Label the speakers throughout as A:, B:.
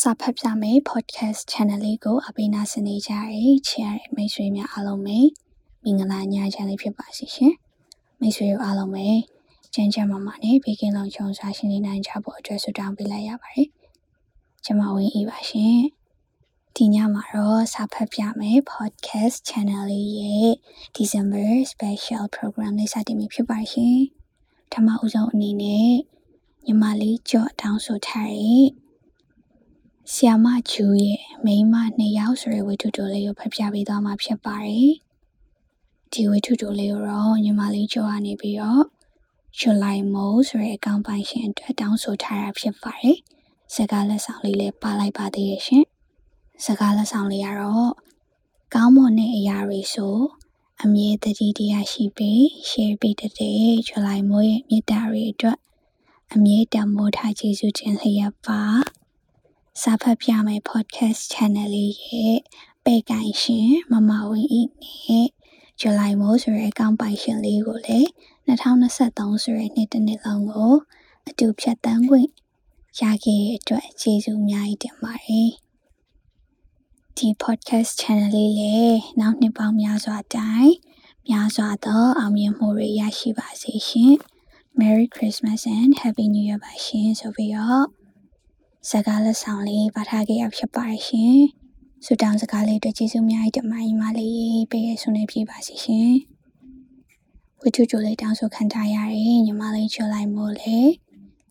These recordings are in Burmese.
A: စာဖတ်ပြမယ် podcast channel လေးကိုအပိနာစနေကြရချရမိတ်ဆွေများအားလုံးပဲမင်္ဂလာညချမ်းလေးဖြစ်ပါစေရှင်မိတ်ဆွေတို့အားလုံးပဲကျန်းကျန်းမာမာနဲ့ဘေးကင်းလုံခြုံစွာရှင်နေနိုင်ကြဖို့အတွက်ဆုတောင်းပေးလိုက်ရပါတယ်ကျွန်မဝင်အေးပါရှင်ဒီညမှာတော့စာဖတ်ပြမယ် podcast channel လေးရဲ့ December special program လေးစတင်ပြီဖြစ်ပါရှင်ဓမ္မဥဆုံးအနေနဲ့ညီမလေးကြော့တောင်းဆိုထားတဲ့ ဆီယာမဂျူရဲ့မိန်းမနှစ်ယောက်ဆိုတဲ့ဝတ္ထုတိုလေးကိုဖတ်ပြပေးသွားမှာဖြစ်ပါတယ်။ဒီဝတ္ထုတိုလေးကိုတော့ညီမလေးကြောကနေပြီးတော့ July Mo ဆိုတဲ့အကောင့်ပိုင်ရှင်အတွက်တောင်းဆိုထားတာဖြစ်ပါတယ်။စကားလက်ဆောင်လေးလည်းပါလိုက်ပါသေးရဲ့ရှင်။စကားလက်ဆောင်လေးကတော့ကောင်းမွန်တဲ့အရာတွေဆိုအမြဲတတိတရားရှိပြီး share ပေးတဲ့ July Mo ရဲ့မြတ်တာတွေအတွက်အမြဲတမ်းမိုးထားကျေးဇူးတင်လျက်ပါ။ စာဖတ်ပြမယ် podcast channel လေးရဲ့ပေကိုင်ရှင်မမဝင်းဤနဲ့ July မိုးဆိုတဲ့အကောင့်ပိုင်ရှင်လေးကိုလည်း2023ဆိုတဲ့နှစ်တစ်နှစ်လုံးကိုအတူဖြတ်တန်းခွင့်ရခဲ့တဲ့အတွက်ကျေးဇူးအများကြီးတင်ပါတယ်ဒီ podcast channel လေးလည်းနောက်နှစ်ပေါင်းများစွာတိုင်များစွာသောအောင်မြင်မှုတွေရရှိပါစေရှင် Merry Christmas and Happy New Year ပါရှင်ဆိုပြီးတော့ စကားလက်ဆောင်လေးပါထားခဲ့ရဖြစ်ပါတယ်ရှင်။ဆုတောင်းစကားလေးအတွက်ကျေးဇူးများကြီးတင်ပါညီမလေးပေးရဆွနေပြပါစီရှင်။ဝတ္ထုတိုလေးတောင်းဆိုခံထားရရင်ညီမလေးချောလိုက်မို့လေ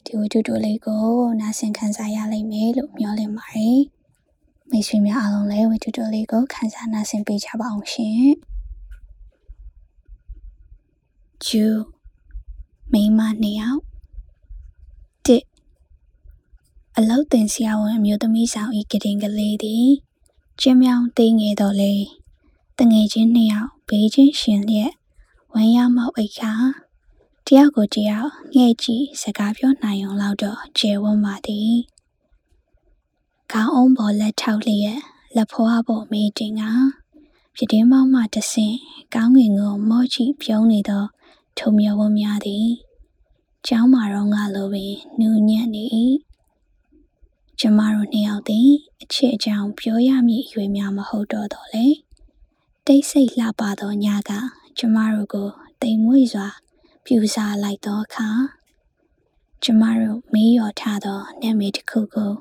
A: ဒီဝတ္ထုတိုလေးကိုနားဆင်ခံစားရလိမ့်မယ်လို့မျှော်လင့်ပါတယ်။မိတ်ဆွေများအားလုံးလည်းဝတ္ထုတိုလေးကိုခံစားနားဆင်ပေးကြပါအောင်ရှင်။ဂျူမိမနှစ်ယောက် အလောက်တင်ဆရာဝန်အမျိုးသမီးဆောင်ဤကတင်ကလေးသည်ကျင်းမြောင်းသိငယ်တော်လေတငယ်ချင်းနှစ်ယောက်ဘေးချင်းရှင်လျက်ဝမ်းရမောက်အိတ်ခါတယောက်ကိုတယောက်ငဲ့ကြည့်စကားပြောနိုင်အောင်လောက်တော့ကျဲဝန်းပါသည်ခေါင်းအုံးပေါ်လက်ထောက်လျက်လက်ဖွားပေါ်မေးတင်ကပြတင်းမောင်းမှတဆင့်ကောင်းငင်ကိုမော့ချီပြုံးနေသောထုံမြဝန်းများသည်ကျောင်းမာတော့ငါလိုပင်နူးညံ့နေ၏ ကျမတို့နှစ်ယောက်သည်အချစ်အကြောင်းပြောရမည့်အရွယ်များမဟုတ်တော့တော့လေတိတ်ဆိတ်လှပသောညကကျမတို့ကိုတိမ်မွေ့စွာ ပြူစားလိုက်သောအခါကျမတို့မေးလျော်ထားသောနာမည်တစ်ခုကို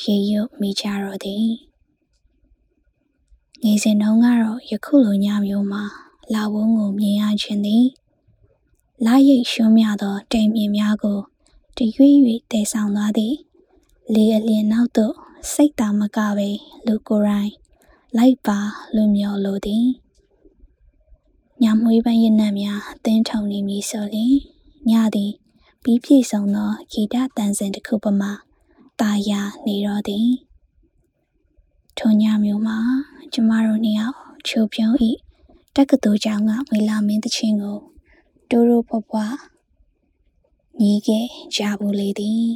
A: ရေရွတ်မိကြတော့သည်ငယ်စဉ်တုန်းကတော့ယခုလိုညမျိုးမှာလာဝုန်းကိုမြင်ရခြင်းသည်လာရိတ်ရှုံးမြသောတိမ်မြင်များကိုတရွေ့ရွေ့တည်ဆောင်သွားသည် လေအလျင်နောက်သို့စိတ်သာမကပဲလူကိုယ်တိုင်လိုက်ပါလွမျောလိုသည်ညမွေးပန်းရနံ့များအသင်းထုံနေမည်ဆိုလျှင်ညသည်ပြီးပြည့်စုံသောဂီတတန်စင်တစ်ခုပမာတာယာနေတော့သည်ထိုညမျိုးမှာကျမတို့နှစ်ယောက်ချိုပြုံးဤတက္ကသိုလ်ကျောင်းကဝေလာမင်းတချင်းကိုတိုးတိုးဖွားဖွားညီးခဲ့ကြဘူးလေသည်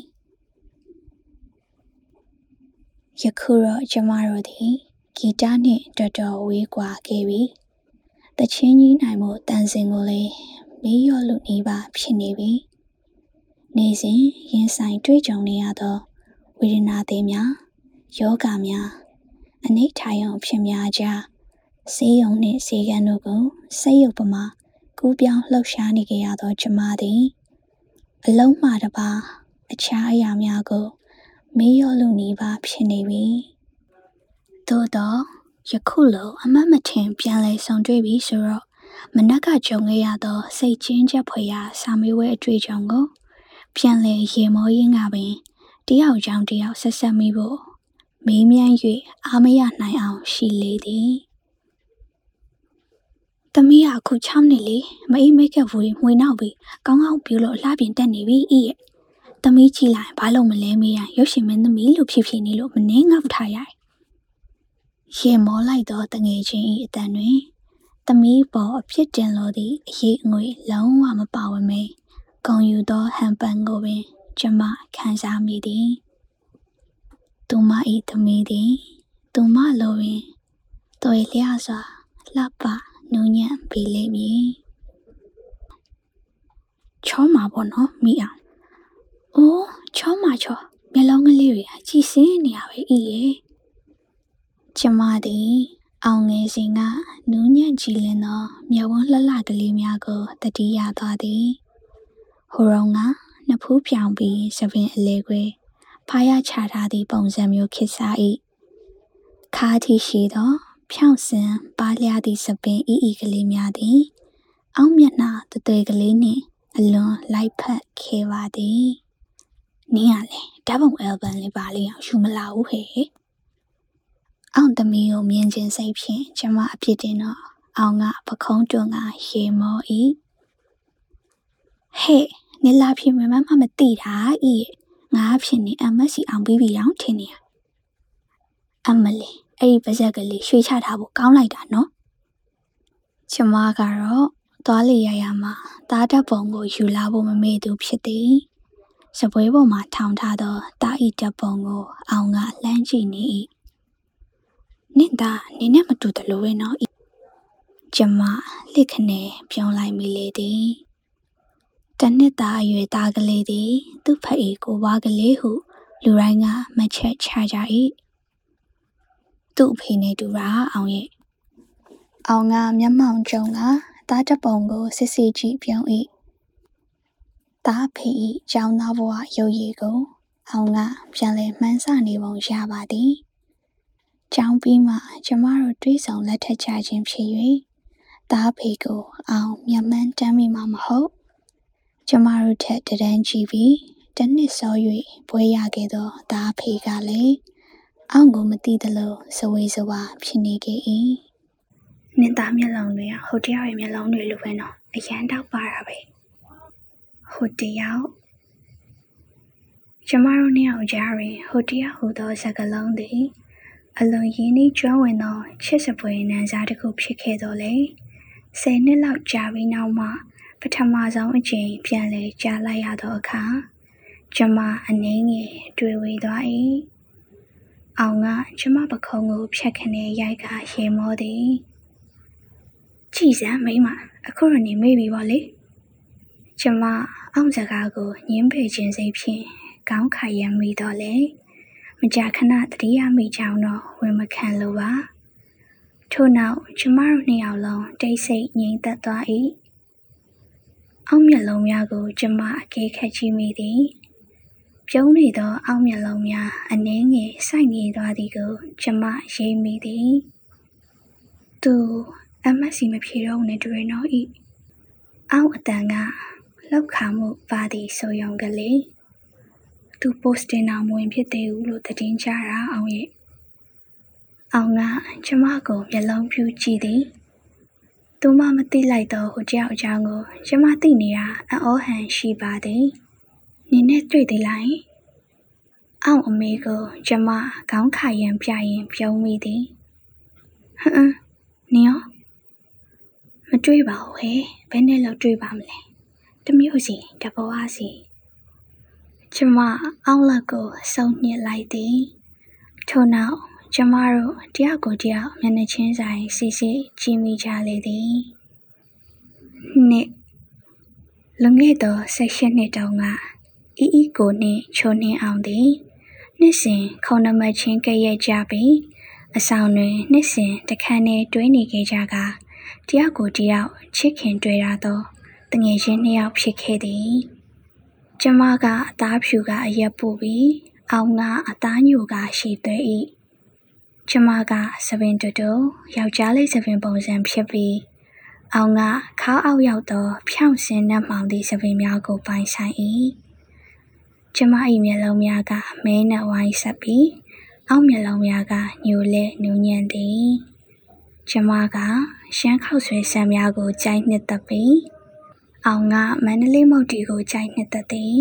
A: ယခုတော့ကျမတို့သည်ဂီတနှင့်တော်တော်ဝေးကွာခဲ့ပြီ။တချင်းကြီးနိုင်မှုတန်စင်ကိုလည်းမေးရောလူနေပါဖြစ်နေပြီ။နေစဉ်ရင်ဆိုင်တွေ့ကြုံနေရသောဝေဒနာတွေများယောဂများအနိဋ္ဌာယုံဖြစ်များကြဆေးရုံနှင့်ဆေးကန်းတို့ကိုစိတ်ရုပ်ပမာကူးပြောင်းလှုပ်ရှားနေကြရသောကျမသည်အလုံးမှတပါအခြားအရာများကို မေးရောလူနီးပါးဖြစ်နေပြီသို့တော့ယခုလိုအမတ်မထင်ပြန်လဲဆောင်တွေ့ပြီဆိုတော့မနက်ကကြုံခဲ့ရသောစိတ်ချင်းချက်ဖွယ်ရာစာမေးပွဲအတွေ့အကြုံကို ပြန်လဲရေမောရင်းကပင်တယောက်ကြောင့်တယောက်ဆက်ဆက်မိဖို့မေးမြန်း၍အားမရနိုင်အောင်ရှိလေသည်သမီးကအခု6နှစ်လေမအေးမိတ်ကဘူးမှွေနောက်ပြီးကောင်းကောင်းပြလို့အလှပြင်တက်နေပြီဤရဲ့ သမီးကြည့်လိုက်ဘာလို့မလဲမေးရရုပ်ရှင်မင်းသမီးလို့ဖြစ်ဖြစ်နေလို့မနှင်းငေါက်ထားရတယ်။ရေမောလိုက်သောတငယ်ချင်း၏အတန်တွင်သမီးပေါ်အဖြစ်တင်လို့သည့်အရေးအငွေလုံးဝမပါဝင်မေဂုံယူသောဟန်ပန်ကိုပင်ကျမခံစားမိသည်။သူမ၏သမီးသည်သူမလိုပင်တွေ့လျစွာလှပနူးညံ့ပေးလိမ့်မည်။ချောမှာပေါ့နော်မိအောင်။ အိုးချောမှာချောမမျက်လုံးကလေးတွေကကြည်စင်းနေရပဲဤရဲ့ကျမသည်အောင်ငယ်စဉ်ကနူးညံ့ကြည်လင်သောမျက်ဝန်းလှလှကလေးများကိုတတိယသွားသည်ဟိုရောကနှစ်ဖူးပြောင်ပြီးသပင်အလေခွေဖားရချထားသည့်ပုံစံမျိုးခစ်စား၏ခါထီရှိသောဖြောင့်စင်ပါလျသည့်သပင်ဤဤကလေးများသည်အောက်မျက်နှာတသွေကလေးနှင့်အလွန်လိုက်ဖက်ခဲ့ပါသည် နင်းရလေဓာတ်ပုံအယ်ဘမ်လေးပါလေးအောင်ယူမလာဘူးဟဲ့အောင်သမီးကိုမြင်ချင်းစိတ်ဖြင့်ကျမအဖြစ်တင်တော့အောင်ကပခုံးတွန်ကရေမော၏ဟဲ့နေလာဖြစ်မမမမသိတာဤငါဖြစ်နေအမတ်စီအောင်ပြီးပြီတော့ထင်နေရအမလေးအဲ့ဒီပါဇက်ကလေးရွှေချထားဖို့ကောင်းလိုက်တာနော်ကျမကတော့သွားလေရရမှာတားတက်ပုံကိုယူလာဖို့မမေ့သူဖြစ်သည် စပွဲပေါ်မှာထောင်ထားသောတာဤတက်ပုံကိုအောင်ကလှမ်းကြည့်နေ၏နင့်သားနင်းနဲ့မတူတယ်လို့ပဲနော်ကျမလစ်ခနဲ့ပြောင်းလိုက်မိလေသည်တနှစ်သားအရွယ်သားကလေးသည် သူ့ဖက်ဤကိုဝါကလေးဟုလူတိုင်းကမချက်ချကြ၏သူ့အဖေနဲ့တူတာအောင်ရဲ့အောင်ကမျက်မှောင်ကျုံကသားတပုံကိုစစ်စစ်ကြည့်ပြုံး၏ သားဖေ၏ကျောင်းသားဘဝရုပ်ရည်ကို အောင်ကပြန်လည်မှန်းဆနေပုံရပါသည်ကျောင်းပြီးမှကျမတို့တွေးဆောင်လက်ထပ်ချခြင်းဖြစ်၍သားဖေကိုအောင်မျက်မှန်းတမ်းမိမှာမဟုတ်ကျမတို့ထက်တန်းကြည့်ပြီးတနစ်စော၍ပွဲရခဲ့သောသားဖေကလည်းအောင်ကိုမသိသလိုစဝေးစဝါဖြစ်နေခဲ့၏နင်သားမျက်လုံးတွေကဟိုတယောက်ရဲ့မျက်လုံးတွေလိုပဲနော်အရန်တောက်ပါတာပဲ ဟိုတယောက်ကျမတို့နှစ်ယောက်ကြားတွင်ဟိုတယောက်ဟိုသောစကားလုံးသည် အလွန်ရင်းနှီးကျွမ်းဝင်သောချစ်စပွဲနန်းစားတစ်ခုဖြစ်ခဲ့တော်လေဆယ်နှစ်လောက်ကြာပြီးနောက်မှပထမဆုံးအကြိမ်ပြန်လည်ကြားလိုက်ရသောအခါကျမအနှင်းငယ်တွေ့ဝေသွား၏အောင်ကကျမပခုံးကိုဖြတ်ခနဲ့ရိုက်ကရေမောသည်ကြည်စမ်းမိမအခုရနေမေ့ပြီပေါ့လေ ကျမအောင်စကားကိုညင်းပေခြင်းစိတ်ဖြင့်ကောင်းခိုင်ရမိတော့လေမကြာခဏတတိယမိကြောင်တော့ဝင်မခံလိုပါထို့နောက်ကျမတို့နှစ်ယောက်လုံးတိတ်ဆိတ်ငြိမ်သက်သွား၏အောက်မျက်လုံးများကို ကျမအကဲခတ်ကြည့်မိသည်ပြုံးနေသော အောက်မျက်လုံးများအနှင်းငယ်စိုက်နေသွားသည်ကို ကျမရိပ်မိသည်သူအမတ်စီမဖြေတော့နဲ့တွေ့တော့ဤအောက်အတန်က လောက်ခါမှုပါသည်ဆိုယုံကလေးသူပိုစတင်အောင်ဝင်ဖြစ်သေးဘူးလို့တည်င်းကြတာအောင်ရဲ့အောင်ကကျမကိုမျက်လုံးပြူးကြည့်သည်သူမမသိလိုက်တော့ဟိုကြောက်အကြောင်းကိုကျမသိနေတာအအောဟန်ရှိပါသည်နင်းနဲ့တွေ့သေးလားအောင်အမေကိုကျမခေါင်းခါရန်ပြရင်ပြုံးမိသည်ဟမ်နင်ရောမတွေ့ပါဘူးဟဲ့ဘယ်နဲ့လောက်တွေ့ပါမလဲ တမျိုးစီတဘောအားစီကျမအောင်လက်ကိုစုံညစ်လိုက်သည်ထို့နောက်ကျမတို့တယောက်ကိုတယောက်မျက်နှာချင်းဆိုင်စီစီကြည့်မိကြလေသည်နှစ်လွန်ခဲ့သော၁၈နှစ်တောင်ကအီအီကိုနှင့်ချိုနှင်းအောင်သည်နှစ်စဉ်ခုံနမချင်းကဲ့ရဲ့ကြပြီးအဆောင်တွင်နှစ်စဉ်တခန်းနဲ့တွဲနေခဲ့ကြကတယောက်ကိုတယောက်ချစ်ခင်တွေ့ရသော တငယ်ချင်းနှစ်ယောက်ဖြစ်ခဲ့သည်ကျမကအသားဖြူကအရက်ပူပြီးအောင်ကအသားညိုကရှိသွဲ၏ကျမကသပင်တူတူယောက်ျားလေးသပင်ပုံစံဖြစ်ပြီးအောင်ကခါအောက်ရောက်သောဖြောင့်စင်နှက်မှောင်သည့်သပင်များကိုပိုင်ဆိုင်၏ကျမ၏မျက်လုံးများကမဲနှက်ဝိုင်းဆက်ပြီးအောက်မျက်လုံးများကညိုလဲနူးညံ့သည်ကျမကရှမ်းခောက်ဆွဲဆံများကိုကြိုက်နှစ်သက်ပြီး အောင်ကမန္တလေးမုတ်တီကိုကြိုက်နှစ်သက်သည်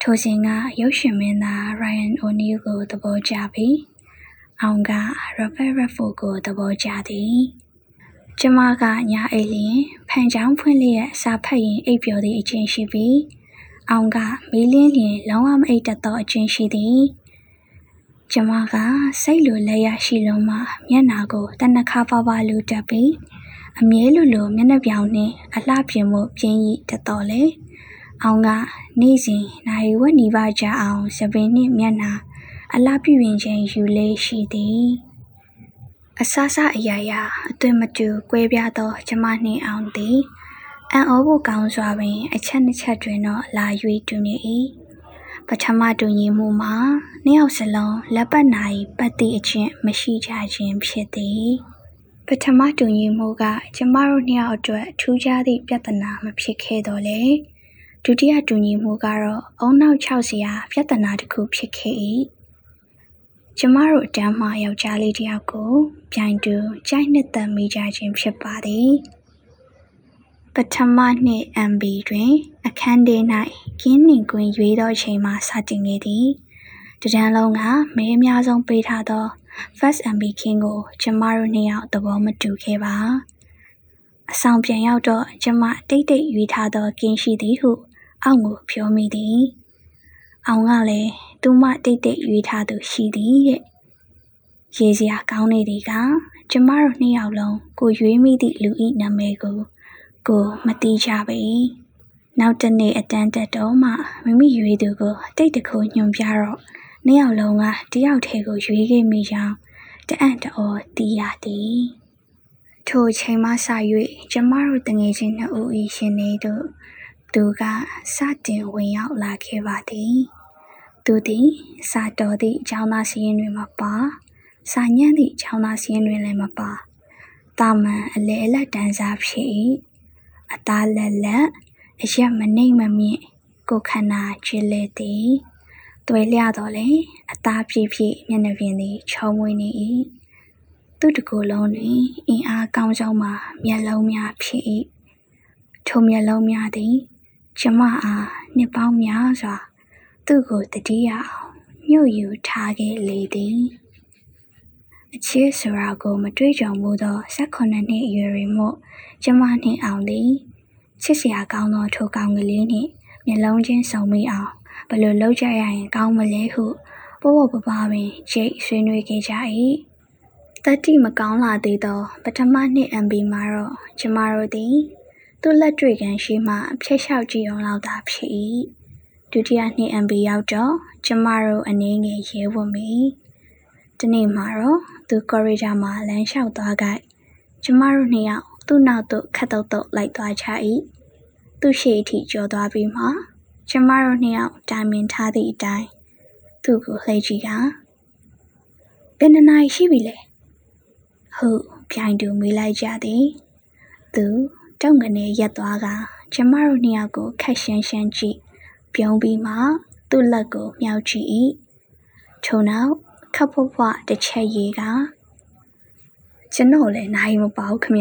A: ထိုစဉ်ကရုပ်ရှင်မင်းသား Ryan O'Neal ကိုသဘောကျပြီးအောင်က Robert Redford ကိုသဘောကျသည်ကျမကညာအိတ်လျင်ဖန်ချောင်းဖွင့်လျက်စာဖတ်ရင်အိပ်ပျော်သည့်အချင်းရှိပြီးအောင်ကမီးလင်းလျင်လုံးဝမအိပ်တတ်သောအချင်းရှိသည်ကျမကစိတ်လိုလက်ရရှိလုံးမှမျက်နာကိုတနခါပါပါလူတက်ပြီး အမြဲလိုလိုမျက်နှာပြောင်နှင့်အလှပြင်မှုပြင်းဤတတော်လေအောင်ကနေ့စဉ်နိုင်ဝက်နီပါကြအောင်စပင်နှင့်မျက်နှာအလားပြရင်ချင်းယူလေးရှိသည်အဆဆအရာရာအသွင်မတူကွဲပြားသောကျမနှင့်အောင်သည်အံ့ဩဖို့ကောင်းစွာပင် အချက်နှစ်ချက်တွင်တော့လာ၍တူနေ၏ပထမတူညီမှုမှာနှစ်ယောက်စလုံးလက်ပတ်နာ၏ပတ်သည့်အချင်းမရှိကြခြင်းဖြစ်သည် ပထမတူညီမှုက ကျမတို့နှစ်ယောက်အတွက်ထူးခြားသည့်ပြဿနာမဖြစ်ခဲ့တော့လေဒုတိယတူညီမှုကတော့အုံနောက်၆စရာပြဿနာတစ်ခုဖြစ်ခဲ့၏ကျမတို့အတန်းမှယောက်ျားလေးတစ်ယောက်ကိုပြိုင်တူကြိုက်နှစ်သက်မိကြခြင်းဖြစ်ပါသည်ပထမနှစ် MB တွင် အခန်းထဲ၌ကင်းနှင်ကွင်းရွေးသောအချိန်မှစတင်ခဲ့သည်တကြံလုံးကမဲအများဆုံးပေးထားသော First MB King ကို ကျမတို့နှစ်ယောက်သဘောမတူခဲ့ပါအဆောင်ပြန်ရောက်တော့ကျမတိတ်တိတ်ရွေးထားသောကင်းရှိသည်ဟုအောက်ကိုပြောမိသည်အောင်ကလည်းသူမတိတ်တိတ်ရွေးထားသူရှိသည်တဲ့ရေစရာကောင်းနေသည်ကကျမတို့နှစ်ယောက်လုံးကိုရွေးမိသည့်လူဤနာမည်ကို ကိုမသိကြပေနောက်တနေ့အတန်းတက်တော့မှမိမိရွေးသူကိုတိတ်တခုညွန်ပြတော့ နှစ်ယောက်လုံးကတယောက်ထဲကိုရွေးခဲ့မိကြောင်းတအံ့တော်သိရသည်ထိုချိန်မှစ၍ကျမတို့တငယ်ချင်းနှစ်ဦး၏ရှင်နေသူသူကစတင်ဝင်ရောက်လာခဲ့ပါသည်သူသည်စာတော်သည့်အကြောင်းသားစီးရင်တွင်မပါစာညံ့သည့်အကြောင်းသားစီးရင်တွင်လည်းမပါတာမန်အလေအလတ်တန်းစားဖြစ်၏အသားလက်လက်အရက်မနှိမ့်မမြင့်ကိုခန္ဓာချစ်လက်သည် တွေ့လျတော့လေအသားပြည့်ပြည့်မျက်နှာပြင်သည်ချုံမွေးနေ၏သူ့တကူလုံးတွင်အင်အားကောင်းကြောင်းမှမျက်လုံးများဖြစ်၏ထိုမျက်လုံးများသည်ကျမအားနှစ်ပေါင်းများစွာသူ့ကိုတတိယအောင်ညှို့ယူထားခဲ့လေသည်အချစ်ဆိုတာကိုမတွေးကြုံမှုသော18နှစ်အရွယ်တွင်မို့ကျမနှင့်အောင်သည်ချစ်စရာကောင်းသောထိုကောင်ကလေးနှင့်မျက်လုံးချင်းစုံမိအောင် ဘယ်လိုလုပ်ကြရရင်ကောင်းမလဲဟုပို့ပို့ပပပင်ကြိတ်ဆွေးနွေးခဲ့ကြ၏တတိမကောင်းလာသေးသောပထမနှစ် MB မှာတော့ကျမတို့သည်သူ့လက်တွေ့ကန်ရှိမှဖျက်လျှောက်ကြည့်အောင်လောက်သာဖြစ်၏ဒုတိယနှစ် MB ရောက်တော့ကျမတို့အနေငယ်ရဲဝတ်မိဒီနေ့မှာတော့သူကော်ရီဂျာမှာလမ်းလျှောက်သွားကြကျမတို့နှစ်ယောက်သူ့နောက်သို့ခတ်တုတ်တုတ်လိုက်သွားချ၏သူ့ရှေ့အထိကျော်သွားပြီးမှ ကျမတို့နှစ်ယောက်တိုင်ပင်ထားသည့်အတိုင်းသူ့ကိုလှည့်ကြည့်ကဘယ်နှစ်နာရီရှိပြီလဲဟုတ်ပြိုင်တူမေးလိုက်ကြသည် သူတုံကနေရက်သွားကကျမတို့နှစ်ယောက်ကိုခက်ရှန်းရှန်းကြည့်ပြုံးပြီးမှသူ့လက်ကိုမြောက်ကြည့်၏ထို့နောက်ခပ်ဖွဖွတစ်ချက်ရေကကျွန်တော်လည်းနိုင်မပါဘူးခမ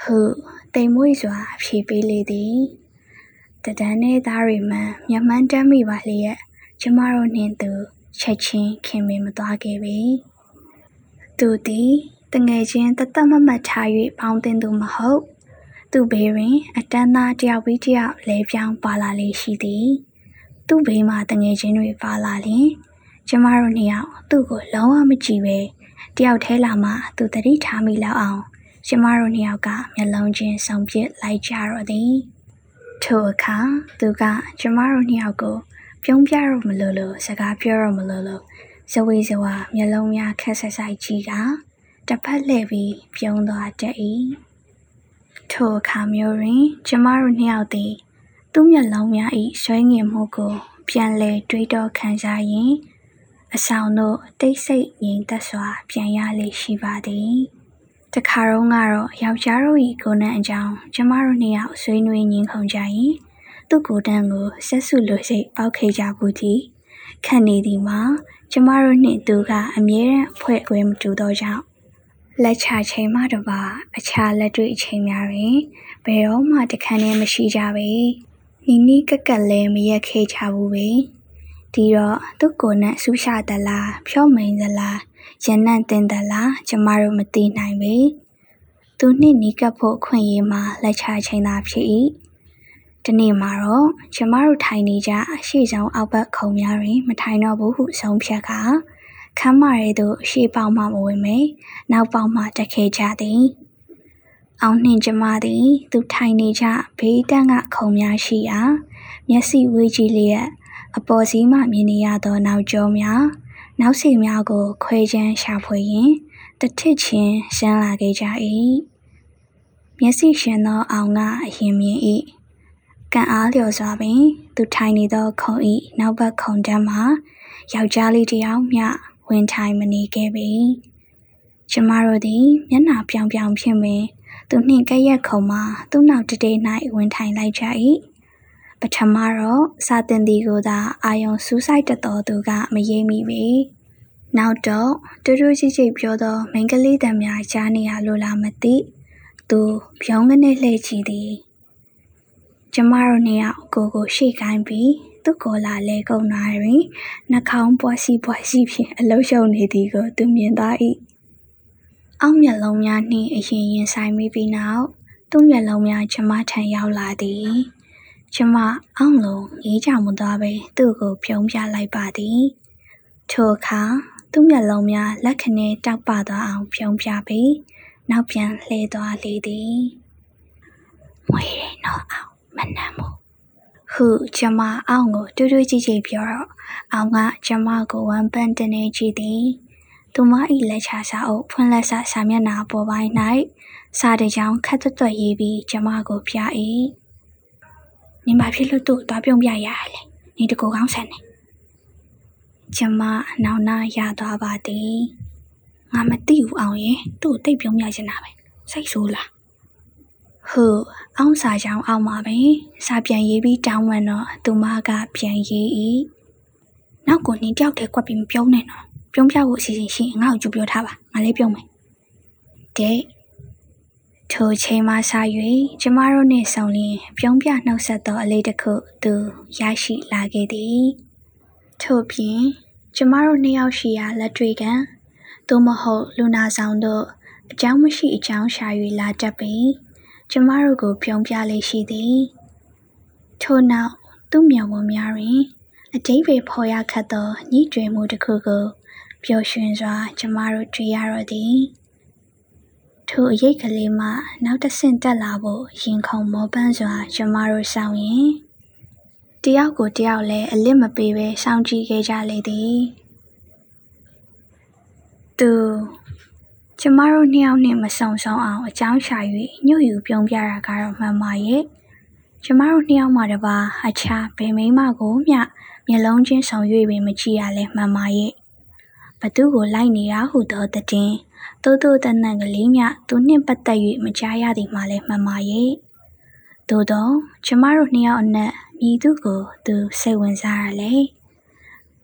A: ဟုတ်တိမ်မွေ့စွာဖြေပေးလေသည် တဒန်းနဲ့သားတွေမှမျက်မှန်းတမ်းမိပါလျက်ကျမတို့နှင့်သူချက်ချင်းခင်မင်မသွားခဲ့ပေသူသည်တငယ်ချင်းတသက်မမတ်ထား၍ပေါင်းတင်သူမဟုတ် သူ့ဘေးတွင် အတန်းသားတယောက်ပြီးတယောက်လဲပြောင်းပါလာလေရှိသည် သူ့ဘေးမှာတငယ်ချင်းတွေပါလာလျင်ကျမတို့နှစ်ယောက်သူ့ကိုလုံးဝမကြည့်ပဲတယောက်ထဲလာမှသူတတိထားမိလောက်အောင်ကျမတို့နှစ်ယောက်ကမျက်လုံးချင်းဆောင်ပစ်လိုက်ကြတော့သည် ထိုအခါသူကကျမတို့နှစ်ယောက်ကိုပြုံးပြတော့မလို့လို့စကားပြောတော့မလို့လို့ဇဝေဇဝါမျက်လုံးများခက်ဆက်ဆိုင်ကြီးကတစ်ဖက်လှည့်ပြီးပြုံးသွားတတ်၏ထိုအခါမျိုးတွင် ကျမတို့နှစ်ယောက်သည် သူ့မျက်လုံးများ၏ဆွဲငင်မှုကို ပြန်လည်တွေးတောခံစားရင်းအဆောင်တို့တိတ်ဆိတ်ငြိမ်သက်စွာ ပြန်ရလေရှိပါသည် တခါတော့ကတော့ယောက်ျားတို့၏ကိုယ်နှံအကြောင်းကျမတို့နှစ်ယောက်ဆွေးနွေးငင်းခုန်ကြရင်သူ့ကိုယ်တန်းကိုဆက်စုလို့စိတ်ပေါက်ခဲ့ကြဘူးသည်ခံနေသည်မှာကျမတို့နှင့်သူကအမြဲတမ်းအဖွဲ့အခွဲမတူသောကြောင့်လက်ချချိန်မှတပါအခြားလက်တွေ့အချိန်များတွင်ဘယ်တော့မှတခန်းနဲ့မရှိကြပေနီနီကက်ကက်လဲမရက်ခဲ့ကြဘူးပဲဒီတော့သူ့ကိုယ်နဲ့ဆူးရှာသလားဖြော့မိန်သလား ရန်နန့်တင်သလားကျမတို့မသိနိုင်ပေသူနှင့်နီးကပ်ဖို့ခွင့်ရေးမှာလက်ချချိန်သာဖြစ်၏ဒီနေ့မှာတော့ကျမတို့ထိုင်နေကြအရှိဆုံးအောက်ဘက်ခုံများတွင် မထိုင်တော့ဘူးဟုဆုံးဖြတ်ခါခမ်းမရဲသို့ရှေ့ပေါက်မှမဝင်မေနောက်ပေါက်မှတက်ခဲ့ကြသည်အောင်နှင့်ကျမသည် သူထိုင်နေကြဘေးတန်းကခုံများရှိရာမျက်စိဝေးကြည့်လျက်အပေါ်စီးမှမြင်နေရသောနောက်ကျောများ နောက်စိများကို ခွဲချမ်းရှာဖွေရင်းတထစ်ချင်းရှမ်းလာခဲ့ကြ၏မျက်စိရှင်သောအောင်ကအရင်မြင်၏ကံအားလျော်စွာပင် သူထိုင်နေသောခုံ၏နောက်ဘက်ခုံတန်းမှာယောက်ျားလေးတစ်ယောက်မျှဝင်ထိုင်မနေခဲ့ပေကျမတို့သည်မျက်နှာပြောင်ပြောင်ဖြင့်ပင်သူနှင့်ကဲ့ရဲ့ခုံမှာသူ့နောက်တတေး၌ဝင်ထိုင်လိုက်ကြ၏ ပထမတော့စာတင်သည်ကိုသာအာယုံစူးစိုက်တတ်တော်သူကမရိပ်မိပေနောက်တော့တူတူကြီးကြီးပြောသောမိန်းကလေးတံများကြားနေရလို့လားမသိသူဖြုံးကနေလှည့်ကြည့်သည်ကျမတို့နှစ်ယောက်ကိုကိုရှေ့ကိုင်းပြီးသူ့ကိုလာလဲကုန်နာတွင်နှာခေါင်းပွားစီပွားစီဖြင့်အလုရှုံနေသည်ကိုသူမြင်သွား၏အောက်မျက်လုံးများနှင့်အရင်ရင်ဆိုင်မိပြီးနောက်သူ့မျက်လုံးများကျမထံရောက်လာသည် ကျမအောင့်လုံးငေးကြောင်မသွားပဲသူ့ကိုပြုံးပြလိုက်ပါသည်ထိုအခါသူ့မျက်လုံးများလက်ခနဲတောက်ပသွားအောင်ပြုံးပြပြီးနောက်ပြန်လှည့်သွားလေသည်မွေးရနော်အောင်မနှမ်းဘူးဟုကျမအောင်ကိုတူးတူးကြည့်ကြည့်ပြောတော့အောင်ကကျမကိုဝမ်းပန်းတင်နေကြည့်သည်သူမ၏လက်ချစာအုပ်ဖွင့်လက်စစာမျက်နှာပေါ်ပိုင်း၌စာတကြောင်ခက်သွက်သွက်ရေးပြီးကျမကိုပြ၏ နင်ဘာဖြစ်လို့သူ့သွားပြုံးပြရရလဲနေတကူကောင်းဆန်နေကျမနောင်နာရသွားပါသည်ငါမသိဘူးအောင်ရင်သူ့ကိုတိတ်ပြုံးပြချင်တာပဲစိတ်ဆိုးလားဟုတ်အောင်စာကြောင်အောင်မှာပဲစာပြန်ရေးပြီးတောင်းဝန်တော့သူမကပြန်ရေး၏နောက်ကိုနင်းတယောက်တည်းကွက်ပြီးမပြုံးနဲ့နော်ပြုံးပြဖို့အစီအစဉ်ရှိရင်ငါ့ကိုကြိုပြောထားပါငါလေးပြုံးမယ်တဲ့ ထိုချိန်မှစ၍ကျမတို့နှင့်ဆုံလျင် ပြုံးပြနှုတ်ဆက်သော အလေးတစ်ခု သူရရှိလာခဲ့သည် ထို့ပြင် ကျမတို့နှစ်ယောက်ရှိရာ လက်တွေ့ကန်သို့မဟုတ် လူနာဆောင်တို့ အကြောင်းမရှိအကြောင်းရှာ၍လာတတ်ပြီးကျမတို့ကို ပြုံးပြလေးရှိသည် ထို့နောက် သူ့မျက်ဝန်းများတွင်အတိတ်ပဲဖော်ရခတ်သောညှိတွင်မှုတစ်ခုကို ပျော်ရွှင်စွာ ကျမတို့ တွေ့ရတော့သည် ထိုအရေးကလေးမှ နောက်တစ်ဆင့်တက်လာဖို့ရင်ခုန်မောပန်းစွာ ကျမတို့ဆောင်ရင်တယောက်ကိုတယောက်လည်း အလစ်မပေးပဲစောင့်ကြည့်ခဲ့ကြလေသည် သူ ကျမတို့နှစ်ယောက်နဲ့မဆုံဆုံးအောင် အကြောင်းရှာ၍ညှို့ယူပြုံးပြတာကတော့ မှန်ပါရဲ့ ကျမတို့နှစ်ယောက်မှတပါအခြားဘယ်မိမကိုမျှ မျက်လုံးချင်းဆောင်၍ပင် မကြည့်ရလဲ မှန်ပါရဲ့ ဘသူကိုလိုက်နေတာဟုသောတည်တိုးတိုးတန်တန်ကလေးမြသူနှင့်ပတ်သက်၍မကြားရသည်မှလည်းမှန်ပါရဲ့သို့တော့ကျမတို့နှစ်ယောက်အနက်မြည်သူကိုသူစိတ်ဝင်စားရလေ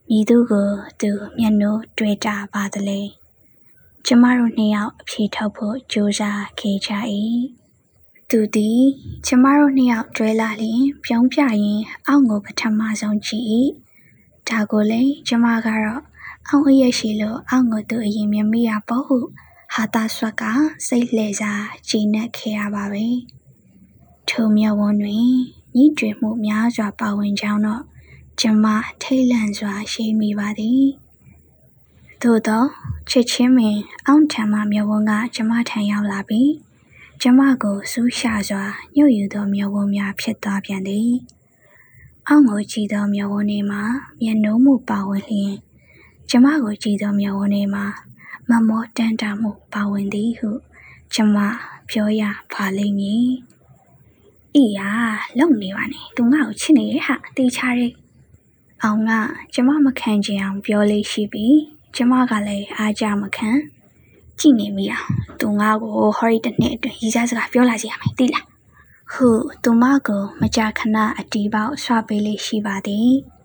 A: မြည်သူကိုသူမျက်နှာတွေ့တာပါသလဲကျမတို့နှစ်ယောက်အဖြေထုတ်ဖို့ကြိုးစားခဲ့ကြ၏သူသည်ကျမတို့နှစ်ယောက်တွဲလာလျင်ပြုံးပြရင်အောက်ကိုပထမဆုံးကြည့်၏ဒါကိုလည်းကျမကတော့ အောက်အရက်ရှိလို့အောက်ကိုသူအရင်မြင်မိရပေါ့ဟုဟာတာဆွက်ကစိတ်လှည့်စားကြည်နက်ခဲ့ရပါပဲထိုမြဝန်းတွင်ညီးတွင်မှုများစွာပါဝင်ကြောင်းတော့ကျမထိတ်လန့်စွာရှိမိပါသည်သို့သောချစ်ချင်းပင်အောင့်ထံမှမြဝန်းကကျမထံရောက်လာပြီးကျမကိုစူးရှာစွာညှို့ယူသောမြဝန်းများဖြစ်သွားပြန်သည်အောင့်ကိုကြည့်သောမြဝန်းတွေမှာမျက်နှာမှုပါဝင်လျင် ကျမကိုကြည့်သောမျက်ဝန်းထဲမှာမမောတန်တာမှုပါဝင်သည်ဟု ကျမပြောရပါလိမ့်မည်။အေးယာလုံနေပါနဲ့သူငါ့ကိုချစ်နေရဲ့ဟာတေးချရဲ။အောင်ကကျမမခံချင်အောင်ပြောလေးရှိပြီးကျမကလည်းအားကြမခံကြည့်နေမိအောင်သူငါ့ကိုဟော်ရီတစ်နှစ်အတွင်းရီးစားစကားပြောလာစီရမယ်သိလား။ဟုသူမကိုမကြာခဏအတီးပေါက်ဆွပေးလေးရှိပါသည်။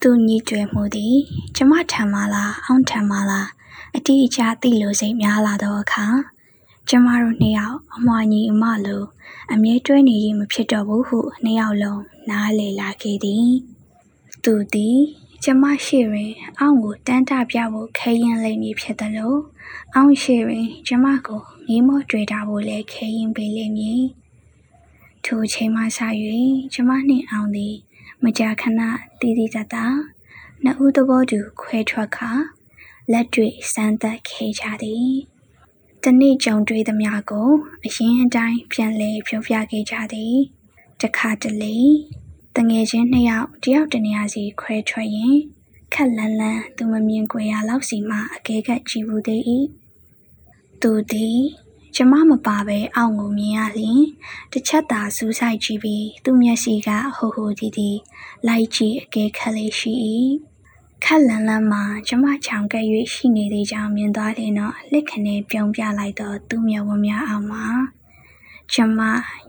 A: သူ့ညီကျွယ်မှုသည် ကျမထံမှလားအောင်ထံမှလားအတိအကျသိလို့စိတ်များလာသောအခါကျမတို့နှစ်ယောက်အမွှာညီအမလိုအမြဲတွဲနေရင်မဖြစ်တော့ဘူးဟုနှစ်ယောက်လုံးနားလည်လာခဲ့သည်သူသည်ကျမရှိတွင်အောင့်ကိုတန်းတပြဖို့ခဲရင်လိမ့်မည်ဖြစ်တယ်လို့အောင့်ရှိတွင်ကျမကိုငေးမောတွေ့တာဖို့လည်းခဲရင်ပေးလိမ့်မည်ထိုချိန်မှစ၍ကျမနှင့်အောင်သည် မကြာခဏတည်တည်တတ်တာနှစ်ဦးသဘောတူခွဲထွက်ခါလက်တွေ့စမ်းသပ်ခဲ့ကြသည်တနေ့ကြုံတွေ့သမျှကိုအရင်အတိုင်းပြန်လည်ပြောပြခဲ့ကြသည်တခါတလေတငယ်ချင်းနှစ်ယောက်တယောက်တစ်နေရာစီခွဲထွက်ရင်ခက်လန်းလန်းသူမမြင်ကွယ်ရလောက်စီမှအကဲခတ်ကြည့်ဘူးသေး၏သူသည် ကျမမပါပဲအောင့်ကိုမြင်ရလျင်တစ်ချက်သာစူးစိုက်ကြည့်ပြီးသူ့မျက်စိကဟိုဟိုဒီဒီလိုက်ကြည့်အကဲခတ်လေးရှိ၏ခက်လန်းလန်းမှာကျမချောင်ကဲ့၍ရှိနေသေးကြောင်းမြင်သွားလျင်တော့လက်ခနဲ့ပြုံးပြလိုက်တော့သူ့မျက်ဝန်းများအောက်မှာကျမ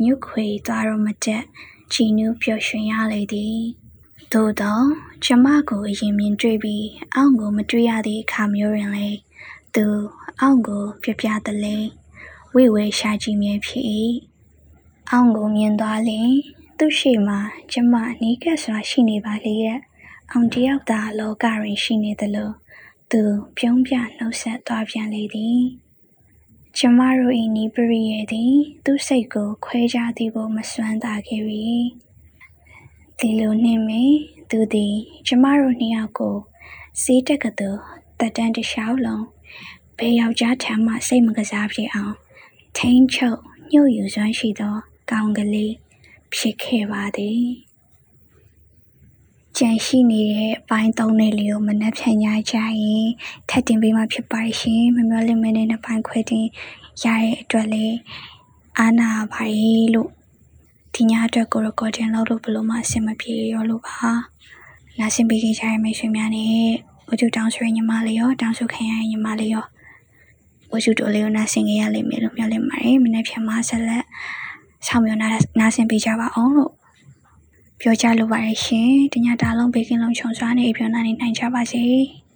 A: ညှုတ်ခွေသွားတော့မတက်ကြည်နူးပျော်ရွှင်ရလေသည်သို့တော့ကျမကိုအရင်မြင်တွေ့ပြီးအောင့်ကိုမတွေ့ရသည့်အခါမျိုးတွင်လေသူအောင့်ကိုပြပြတလဲ ဝိဝဲရှာကြည့်မြဲဖြစ်၏အောင့်ကိုမြင်သွားလျင်သူ့ရှိမှကျမနီးကပ်စွာရှိနေပါလေရဲ့အောင်တယောက်သာလောကတွင်ရှိနေသလိုသူပြုံးပြနှုတ်ဆက်သွားပြန်လေသည်ကျမတို့၏နီးပရိယေသည် သူ့စိတ်ကို ခွဲခြားသည်ကိုမစွမ်းသာခဲ့ပြီဒီလိုနှင့်မေသူသည် ကျမတို့နှစ်ယောက်ကိုစေးတက်ကတူတက်တန်းတစ်လျှောက်လုံးဘယ်ယောက်ျားထံမှစိတ်မကစားဖြစ်အောင် ထိန်ချုပ်ညှို့ယူစွမ်းရှိသော ကောင်ကလေးဖြစ်ခဲ့ပါသည်ကြံရှိနေတဲ့အပိုင်းသုံးနဲ့လေးကိုမနှက်ဖြန်ညကြရင်ထပ်တင်ပေးမှဖြစ်ပါရှင်မမျောလင့်မနဲ့နှစ်ပိုင်းခွဲတင်ရတဲ့အတွက်လေအာနာပါရီလို့ဒီညအတွက်ကို recording လုပ်လို့ဘလို့မှအဆင်မပြေရောလို့ပါနားဆင်ပေးကြရမိတ်ဆွေများနဲ့ဝကျူတောင်းဆွေညီမလေးရောတောင်းဆိုခံရညီမလေးရော ဝကျူတိုလေးကိုနားဆင်ကြရလိမ့်မယ်လို့မျှော်လင့်ပါတယ်မနေ့ဖြန်မှာဆက်လက်ဆောင်မြော်နာနားဆင်ပေးကြပါအောင်လို့ပြောကြလိုပါတယ်ရှင်တညတာလုံးဘေကင်းလုံးခြုံစွာနေပြောင်းနိုင်နိုင်ကြပါစေ။